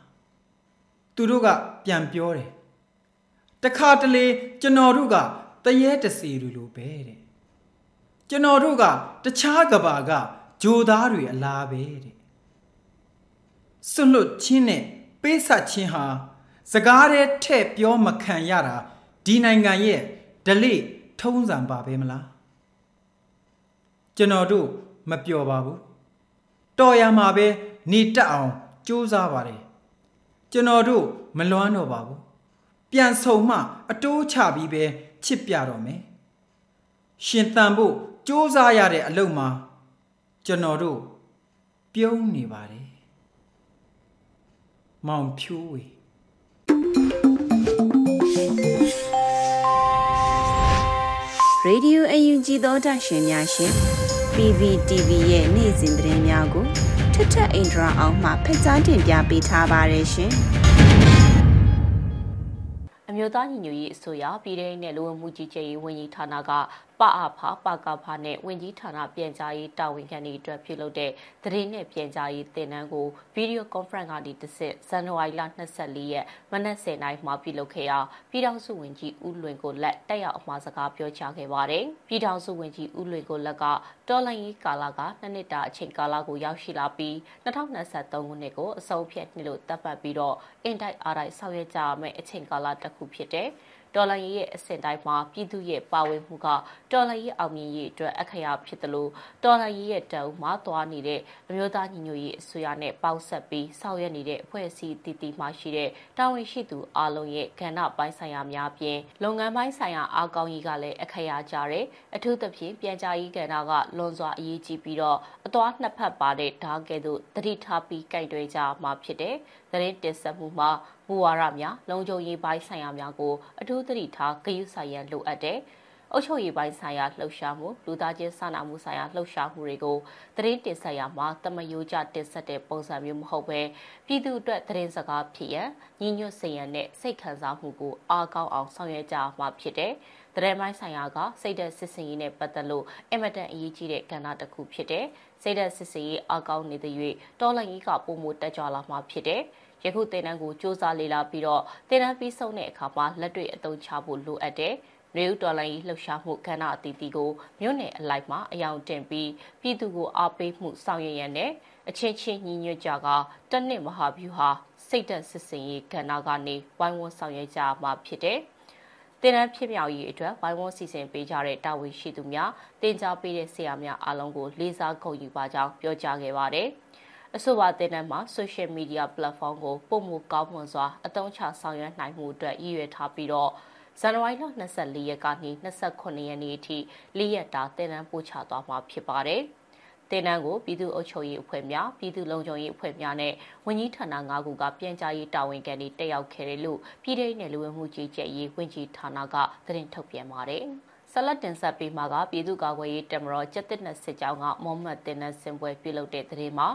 သူတို့ကပြန်ပြောတယ်တခါတလေကျွန်တော်တို့ကတရေတစီတွေလိုပဲတဲ့ကျွန်တော်တို့ကတခြားကဘာကဂျိုသားတွေအလားပဲတဲ့စွန့်လွတ်ခြင်းနဲ့ပေးဆက်ခြင်းဟာစကားတဲ့ထဲ့ပြောမခံရတာဒီနိုင်ငံရဲ့ဒလိ ထုံးစံပါပဲမလားကျွန်တော်တို့မပျော်ပါဘူးတော်ရမှာပဲနေတက်အောင်ကြိုးစားပါတယ်ကျွန်တော်တို့မလွမ်းတော့ပါဘူးပြန်ဆုံမှ အတိုးချပြီးပဲချစ်ပြတော့မယ်ရှင်တန်ဖို့စ조사ရတဲ့အလုပ်မှာကျွန်တော်တို့ပြုံးနေပါတယ်မောင်ဖြိုးဝေ ရေဒီယိုအယူဂျီသောတာရှင်များရှင် PVTV ရဲ့နေ့စဉ်သတင်းများကိုထထအင်ဒရာအောင်မှဖက်ကြားတင်ပြပေးထားပါတယ်ရှင်အမျိုးသားညီညွတ်ရေးအစိုးရပြည်ထောင်စုနဲ့လူဝင်မှုကြီးကြပ်ရေးဝန်ကြီးဌာနက ပအဖပကဖနဲ့ဝင်ကြီးဌာနပြန်ကြားရေးတာဝန်ခံတွေအတွက်ပြုလုပ်တဲ့သတင်းနဲ့ပြန်ကြားရေးသင်တန်းကိုဗီဒီယိုကွန်ဖရင့်ကနေတစ်ဆင့်ဇန်နဝါရီလ24ရက်မနက်10:00နာရီမှာပြုလုပ်ခဲ့ရာပြည်ထောင်စုဝန်ကြီးဦးလွင်ကိုလက်တက်ရောက်အမှာစကားပြောကြားခဲ့ပါတယ်။ပြည်ထောင်စုဝန်ကြီးဦးလွင်ကိုလက်ကတော်လိုင်းရေးကာလကနှစ်နှစ်တာအချိန်ကာလကိုရောက်ရှိလာပြီး2023ခုနှစ်ကိုအဆုံးဖြတ်နှစ်လို့သတ်မှတ်ပြီးတော့အင်တိုက်အားတိုက်ဆောင်ရွက်ကြရမယ့်အချိန်ကာလတစ်ခုဖြစ်တဲ့ဒေါ်လာရေးရဲ့အဆင့်တိုင်းမှာပြည်သူရဲ့ပါဝင်မှုကဒေါ်လာရေးအောင်မြင်ရေးအတွက်အခရာဖြစ်တယ်လို့ဒေါ်လာရေးရဲ့တအုပ်မှာသွားနေတဲ့အမျိုးသားညီညွတ်ရေးအစိုးရနဲ့ပေါင်းဆက်ပြီးဆောင်ရွက်နေတဲ့အဖွဲ့အစည်းတည်တည်မှရှိတဲ့တာဝန်ရှိသူအားလုံးရဲ့ကဏ္ဍပိုင်းဆိုင်ရာများပြင်လုပ်ငန်းပိုင်းဆိုင်ရာအားကောင်းရေးကလည်းအခရာကြတယ်အထူးသဖြင့်ပြန်ကြားရေးကဏ္ဍကလွန်စွာအရေးကြီးပြီးတော့အသွားနှစ်ဖက်ပါတဲ့ဓာတ်ကဲ့သို့တတိထားပြီးကြိုက်တွဲကြမှာဖြစ်တဲ့သတင်းတင်ဆက်မှုမှာမူဝါဒများလုံခြုံရေးပိုင်းဆိုင်ရာများကိုအထူးသတိထားဂရုစိုက်ရန်လိုအပ်တဲ့။ အုပ်ချုပ်ရေးပိုင်းဆိုင်ရာလှုပ်ရှားမှုလူသားချင်းစာနာမှုဆိုင်ရာလှုပ်ရှားမှုတွေကိုသတင်းတင်ဆက်ရမှာတမယိုးကြတင်ဆက်တဲ့ပုံစံမျိုးမဟုတ်ဘဲပြည်သူအတွက်သတင်းစကားဖြစ်ရန်ညီညွတ်စေရန်နဲ့စိတ်ခံစားမှုကိုအားကောင်းအောင်ဆောင်ရွက်ကြမှာဖြစ်တဲ့။တရဲမိုင်းဆိုင်ရာကစိတ်သက်စစ်စင်ရေးနဲ့ပတ်သက်လို့အမတန်အရေးကြီးတဲ့ကဏ္ဍတစ်ခုဖြစ်တဲ့စိတ်သက်စစ်စင်ရေးအားကောင်းနေတဲ့၍တော်လှန်ရေးကပုံမတက်ကြွလာမှာဖြစ်တဲ့ယခုသင်တန်းကိုစ조사လေ့လာပြီးတော့သင်တန်းပြီးဆုံးတဲ့အခါမှာလက်တွေ့အသုံးချဖို့လိုအပ်တယ်။ နေဦးတော်လိုင်းလှုပ်ရှားမှုကဏ္ဍအသီးသီးကိုမြို့နယ်အလိုက်မှာအယောင်တင်ပြီးပြည်သူကိုအားပေးမှုဆောင်ရွက်ရန်နဲ့အချင်းချင်းညီညွတ်ကြကတနစ်မဟာဗျူဟာစိတ်သက်စစ်စင်ရေးကဏ္ဍကနေဝိုင်းဝန်းဆောင်ရွက်ကြမှာဖြစ်တယ်။တင်နန်းဖြစ်မြောက်ရေးအတွက်ဝိုင်းဝန်းစီစဉ်ပေးကြတဲ့တာဝန်ရှိသူများတင် जा ပေးတဲ့ဆရာများအားလုံးကိုလေးစားဂုဏ်ယူပါကြောင်းပြောကြားခဲ့ပါတယ်။အဆိုပါတင်နန်းမှာ social media platform ကိုပုံမူကောင်းမွန်စွာအသုံးချဆောင်ရွက်နိုင်မှုအတွက်ရည်ရွယ်ထားပြီးတော့ ဇန်နဝါရီလ24ရက်ကနေ28ရက်နေ့အထိ၄ရက်တာတင်နန်းပို့ချသွားမှာဖြစ်ပါတယ်။တင်နန်းကိုပြည်သူ့အုပ်ချုပ်ရေးအဖွဲ့များပြည်သူ့လုံခြုံရေးအဖွဲ့များနဲ့ဝန်ကြီးဌာန၅ခုကပြန်ကြားရေးတာဝန်ခံတွေတက်ရောက်ခဲ့တယ်လို့ပြည်ထောင်နယ်လူဝင်မှုကြီးကြပ်ရေးဝန်ကြီးဌာနကသတင်းထုတ်ပြန်ပါတယ်။ဆလတ်တင်ဆက်ပေးမှာကပြည်သူ့ကာကွယ်ရေးတမတော်ကျက်တစ်နက်စစ်ကြောင်းကမောမတ်တင်နန်းစင်ပွဲပြုလုပ်တဲ့တဲ့မှာ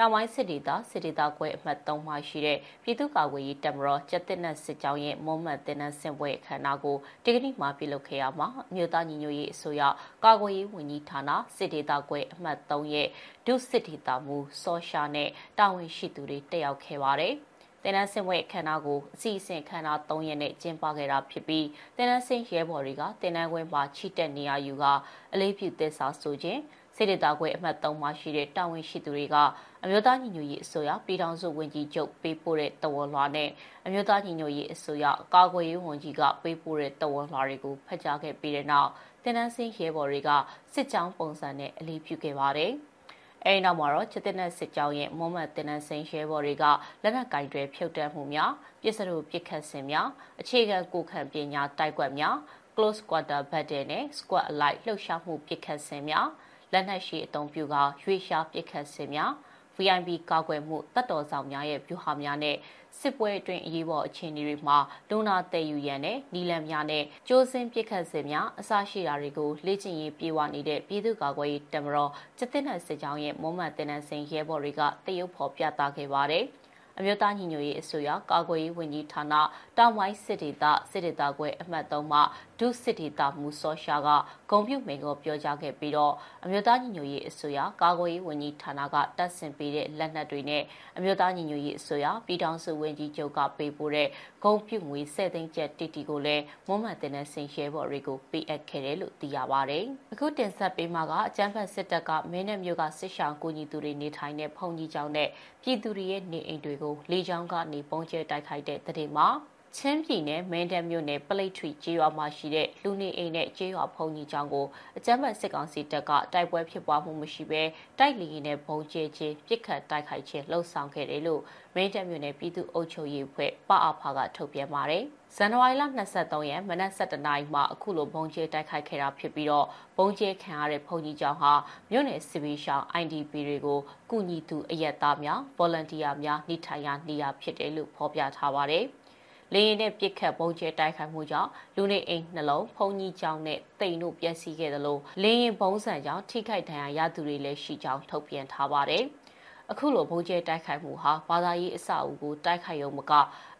တောင်ပိုင်းစစ်ဒေသစစ်ဒေသကွဲအမှတ်3မှာရှိတဲ့ပြည်သူ့ကာကွယ်ရေးတပ်မတော်ကျက်တစ်နက်စစ်ကြောင်းရဲ့မုံမှတ်တင်နန်းစင်ပွဲအခမ်းအနားကိုဒီကနေ့မှပြုလုပ်ခဲ့ရမှာမြို့သားညီညွတ်ရေးအစိုးရကာကွယ်ရေးဝန်ကြီးဌာနစစ်ဒေသကွဲအမှတ်3ရဲ့ဒုစစ်ဒေသမူစောရှာနဲ့တာဝန်ရှိသူတွေတက်ရောက်ခဲ့ပါတယ်။တင်နန်းစင်ပွဲအခမ်းအနားကိုအစီအစဉ်ခမ်းနား3ရက်နဲ့ကျင်းပခဲ့တာဖြစ်ပြီးတင်နန်းစင်ရဲဘော်တွေကတင်နန်းခွဲမှာချီတက်နေရယူကအလေးပြုသစ္စာဆိုခြင်း စစ်ဒေသခွဲအမှတ်3မှာရှိတဲ့တာဝန်ရှိသူတွေကအမျိုးသားညီညွတ်ရေးအစိုးရပြည်ထောင်စုဝန်ကြီးချုပ်ပေးပို့တဲ့တဝန်လွှာနဲ့အမျိုးသားညီညွတ်ရေးအစိုးရကာကွယ်ရေးဝန်ကြီးကပေးပို့တဲ့တဝန်လွှာတွေကိုဖတ်ကြားခဲ့ပြီးတဲ့နောက်တင်နန်းစင်းရဲဘော်တွေကစစ်ကြောင်းပုံစံနဲ့အလေးပြုခဲ့ပါတယ်။အဲဒီနောက်မှာတော့ချစ်တဲ့နဲ့စစ်ကြောင်းရဲ့မွန်မတ်တင်နန်းစိန်ရဲဘော်တွေကလက်နက်ကင်တွေဖြုတ်တက်မှုများပစ္စည်းပစ်ခတ်စင်များအခြေခံကိုခံပညာတိုက်ကွက်များ close quarter battle နဲ့ squad alike လှုပ်ရှားမှုပစ်ခတ်စင်များ လက်နက်ရှိအုံပြုကရွေးရှားပစ်ခတ်စင်များ VIP ကာကွယ်မှုတပ်တော်ဆောင်များရဲ့ဗျူဟာများနဲ့စစ်ပွဲအတွင်းအရေးပေါ်အခြေအနေတွေမှာဒုနာတည်ယူရန်နဲ့နီလန်များနဲ့ကျိုးစင်းပစ်ခတ်စစ်များအစရှိတာတွေကိုလေ့ကျင့်ရေးပြေဝနေတဲ့ပြည်သူ့ကာကွယ်ရေးတမတော်စစ်တပ်နဲ့စစ်ကြောင်းရဲ့မွမ်းမတ်တင်နန်းစင်ရဲဘော်တွေကတရုတ်ဖော်ပြသခဲ့ပါတယ်။ အမျိုးသားညီညွတ်ရေးအစိုးရကာကွယ်ရေးဝန်ကြီးဌာနတောင်ပိုင်းစစ်ဒေသစစ်ဒေသခွဲအမှတ်3မှဒုစစ်ဒေသမူစောရှာကဂုံပြုမိန်ကိုပြောကြားခဲ့ပြီးတော့အမျိုးသားညီညွတ်ရေးအစိုးရကာကွယ်ရေးဝန်ကြီးဌာနကတပ်ဆင်ပေးတဲ့လက်နက်တွေနဲ့အမျိုးသားညီညွတ်ရေးအစိုးရပြည်ထောင်စုဝန်ကြီးချုပ်ကပေးပို့တဲ့ဂုံပြုငွေ10သိန်းကျပ်တီတီကိုလည်းမွမ်းမံတင်တဲ့စင်ရှဲဘော်တွေကိုပေးအပ်ခဲ့တယ်လို့သိရပါတယ်။အခုတင်ဆက်ပေးမှာကအကြမ်းဖက်စစ်တပ်ကမင်းနဲ့မျိုးကစစ်ရှောင်းကူညီသူတွေနေထိုင်တဲ့ဖုန်ကြီးကျောင်းနဲ့ပြည်သူတွေရဲ့နေအိမ်တွေကိုလေကြောင်းကနေပုံကျဲတိုက်ခိုက်တဲ့တဲ့တင်မှာ ချင်းပြည်နယ်မင်းတပ်မြို့နယ်ပလိတ်ထွေကျေးရွာမှာရှိတဲ့လူနေအိမ်နဲ့ကျေးရွာဖုန်ကြီးကျောင်းကိုအကြမ်းဖက်စစ်ကောင်စီတပ်ကတိုက်ပွဲဖြစ်ပွားမှုမရှိဘဲတိုက်လီရင်နဲ့ဘုံကျဲခြင်းပြစ်ခတ်တိုက်ခိုက်ခြင်းလှုံ့ဆော်ခဲ့တယ်လို့မင်းတပ်မြို့နယ်ပြည်သူ့အုပ်ချုပ်ရေးအဖွဲ့ပအဖကထုတ်ပြန်ပါတယ်။ဇန်နဝါရီလ23ရက်မနက်7:00နာရီမှာအခုလိုဘုံကျဲတိုက်ခိုက်ခဲ့တာဖြစ်ပြီးတော့ဘုံကျဲခံရတဲ့ဖုန်ကြီးကျောင်းဟာမြို့နယ်စစ်ဘေးရှောင်း IDP တွေကိုကုညီသူအရက်သားများ volunteer များနေထိုင်ရာနေရာဖြစ်တယ်လို့ဖော်ပြထားပါတယ်။ လေရင်နဲ့ပြစ်ခတ်ပုံကျဲတိုက်ခိုက်မှုကြောင့်လူနေအိမ်နှလုံးဖုံကြီးကျောင်းနဲ့တိမ်တို့ပျက်စီးခဲ့တယ်လို့လေရင်ဘုံဆန်ကြောင့်ထိခိုက်ဒဏ်ရာရသူတွေလည်းရှိကြောင်းထုတ်ပြန်ထားပါတယ်။အခုလိုဘုံကျဲတိုက်ခိုက်မှုဟာဘာသာရေးအဆောက်အဦကိုတိုက်ခိုက်ရုံမက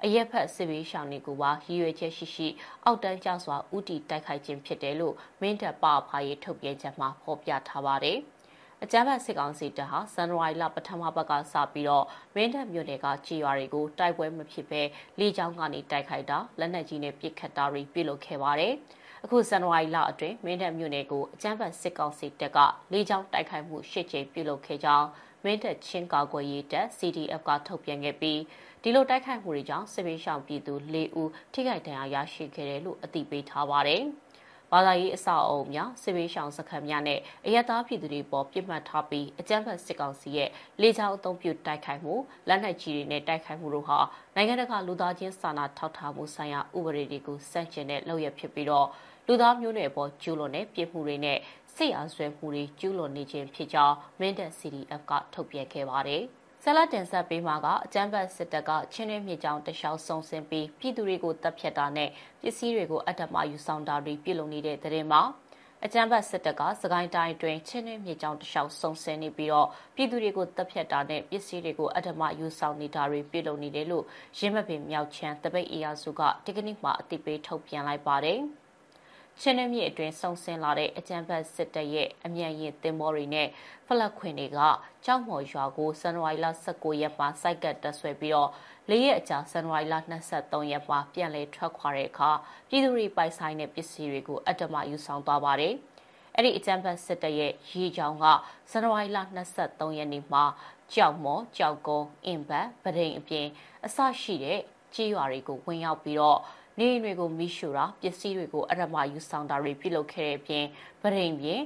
အရက်ဖက်စစ်ဘေးရှောင်တွေကိုပါရည်ရွယ်ချက်ရှိရှိအောက်တန်းကျစွာဥတီတိုက်ခိုက်ခြင်းဖြစ်တယ်လို့မင်းတပ်ပဖာရေးထုတ်ပြန်ချက်မှာဖော်ပြထားပါတယ်။ အကြမ်းဖက်စစ်ကောင်စီတပ်ဟာဇန်နဝါရီလပထမပတ်ကစပြီးတော့မင်းတပ်မြို့နယ်ကကြေးရွာတွေကိုတိုက်ပွဲမဖြစ်ဘဲလေကြောင်းကနေတိုက်ခိုက်တာလက်နက်ကြီးနဲ့ပစ်ခတ်တာတွေပြုလုပ်ခဲ့ပါတယ်။အခုဇန်နဝါရီလအတွင်းမင်းတပ်မြို့နယ်ကိုအကြမ်းဖက်စစ်ကောင်စီတပ်ကလေကြောင်းတိုက်ခိုက်မှုရှစ်ကြိမ်ပြုလုပ်ခဲ့ကြောင်းမင်းတပ်ချင်းကာကွယ်ရေးတပ် CDF ကထုတ်ပြန်ခဲ့ပြီးဒီလိုတိုက်ခိုက်မှုတွေကြောင့်စစ်ပေးရှောင်ပြည်သူ၄ဦးထိခိုက်ဒဏ်ရာရရှိခဲ့တယ်လို့အသိပေးထားပါတယ်။ ဘာသာရေးအဆောက်အအုံများစစ်ဘေးရှောင်စခန်းများနဲ့အရတားပြည်သူတွေပေါ်ပြစ်မှတ်ထားပြီးအကြမ်းဖက်စစ်ကောင်စီရဲ့လေကြောင်းအုံပြုတိုက်ခိုက်မှုလက်နက်ကြီးတွေနဲ့တိုက်ခိုက်မှုတို့ဟာနိုင်ငံတကာလူသားချင်းစာနာထောက်ထားမှုဆိုင်ရာဥပဒေတွေကိုစန့်ကျင်တဲ့လုပ်ရဖြစ်ပြီးတော့လူသားမျိုးနွယ်ပေါ်ကျူးလွန်တဲ့ပြစ်မှုတွေနဲ့စိတ်အားဆွဲမှုတွေကျူးလွန်နေခြင်းဖြစ်ကြောင်းမင်းတပ် CDF ကထုတ်ပြန်ခဲ့ပါတယ်။ ဆက်လက်တင်ဆက်ပေးမှာကအကြမ်းဖက်စစ်တပ်ကချင်းရင်းမြေကြောင်တခြားဆုံဆင်းပြီးပြည်သူတွေကိုတပ်ဖြတ်တာနဲ့ပစ္စည်းတွေကိုအတ္တမယူဆောင်တာတွေပြုလုပ်နေတဲ့တဲ့တင်မှာအကြမ်းဖက်စစ်တပ်ကစကိုင်းတိုင်းတွင်ချင်းရင်းမြေကြောင်တခြားဆုံဆင်းနေပြီးတော့ပြည်သူတွေကိုတပ်ဖြတ်တာနဲ့ပစ္စည်းတွေကိုအတ္တမယူဆောင်နေတာတွေပြုလုပ်နေတယ်လို့ရင်းမပင်မြောက်ချမ်းတပိတ်အေယာစုကဒီကနေ့မှအသိပေးထုတ်ပြန်လိုက်ပါတယ်။ ချင်းနှမြစ်အတွင်းစုံစင်းလာတဲ့အကြံဖတ်စစ်တပ်ရဲ့အမြန်ရင်တင်မောတွေနဲ့ဖလက်ခွင်တွေကကြောက်မော်ရွာကိုဇန်နဝါရီလ19ရက်မှာစိုက်ကတ်တက်ဆွဲပြီးတော့လေးရက်အကြာဇန်နဝါရီလ23ရက်မှာပြန်လည်ထွက်ခွာတဲ့အခါပြည်သူတွေပိုက်ဆိုင်တဲ့ပစ္စည်းတွေကိုအတ္တမယူဆောင်သွားပါတယ်။အဲ့ဒီအကြံဖတ်စစ်တပ်ရဲ့ရေချောင်းကဇန်နဝါရီလ23ရက်နေ့မှာကြောက်မော်ကြောက်ကုန်းအင်ဘတ်ပဒိန်အပြင်အစရှိတဲ့ကြေးရွာတွေကိုဝင်ရောက်ပြီးတော့ နေအိမ်တွေကိုမိရှို့တာပစ္စည်းတွေကိုအရမယူဆောင်တာတွေပြုလုပ်ခဲ့တဲ့အပြင်ဗရင်ပြင်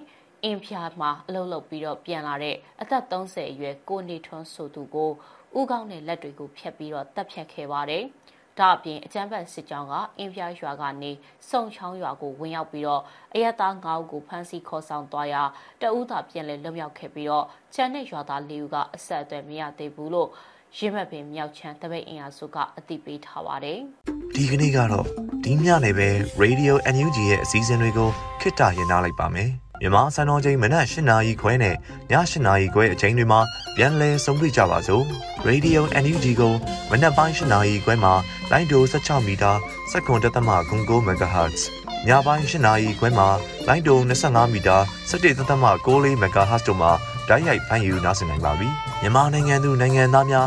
အင်ဖျားမှာအလုပ်လုပ်ပြီးတော့ပြန်လာတဲ့အသက်30အရွယ်ကိုနေထွန်းဆိုသူကိုဥကောင်းတဲ့လက်တွေကိုဖျက်ပြီးတော့တပ်ဖြတ်ခဲ့ပါတယ်။ဒါအပြင်အကျန်းဖတ်စစ်ကြောင်းကအင်ဖျားရွာကနေစုံချောင်းရွာကိုဝင်ရောက်ပြီးတော့အရသား9ဦးကိုဖမ်းဆီးခေါ်ဆောင်သွားရာတအူးသာပြန်လဲလွတ်မြောက်ခဲ့ပြီးတော့ချန်တဲ့ရွာသား၄ဦးကအဆက်အသွယ်မရသေးဘူးလို့ ရင်းမှတ်ပင်မြောက်ချမ်းတပိတ်အင်အားစုကအသိပေးထားပါတယ်။ဒီကနေ့ကတော့ဒီညနေပဲ Radio NUG ရဲ့အစည်းအဝေးကိုခਿੱတရရလိုက်ပါမယ်။မြန်မာစံတော်ချိန်မနက်၈နာရီခွဲနဲ့ည၈နာရီခွဲအချိန်တွေမှာပြန်လည်ဆုံးဖြတ်ကြပါစို့။ Radio NUG ကိုမနက်ပိုင်း၈နာရီခွဲမှာလိုင်းဒို16မီတာစက္ကန့်တသမ9 MHz ညပိုင်း၈နာရီခွဲမှာလိုင်းဒို25မီတာ17တသမ6 MHz တို့မှာဓာတ်ရိုက်ဖမ်းယူနားဆင်နိုင်ပါပြီ။မြန်မာနိုင်ငံသူနိုင်ငံသားများ